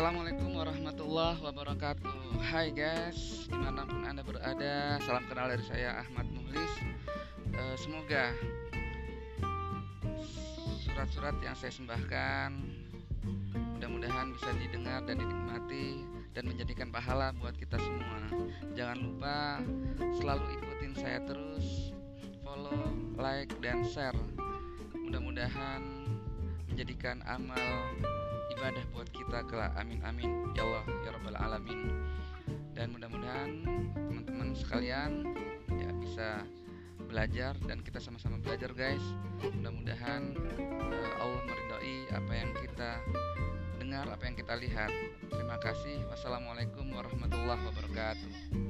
Assalamualaikum warahmatullahi wabarakatuh. Hai guys, di mana pun anda berada Salam kenal dari saya Ahmad Muhlis. Eh, Semoga Surat-surat yang saya sembahkan Mudah-mudahan bisa didengar dan dinikmati Dan menjadikan pahala buat kita semua. Jangan lupa selalu ikutin saya terus Follow, like, dan share. Mudah-mudahan menjadikan amal ibadah buat kita kelak. Amin amin. Ya Allah ya rabbal alamin. Dan mudah-mudahan teman-teman sekalian ya bisa belajar dan kita sama-sama belajar guys. Mudah-mudahan eh, Allah meridhai apa yang kita dengar apa yang kita lihat. Terima kasih. Wassalamualaikum warahmatullahi wabarakatuh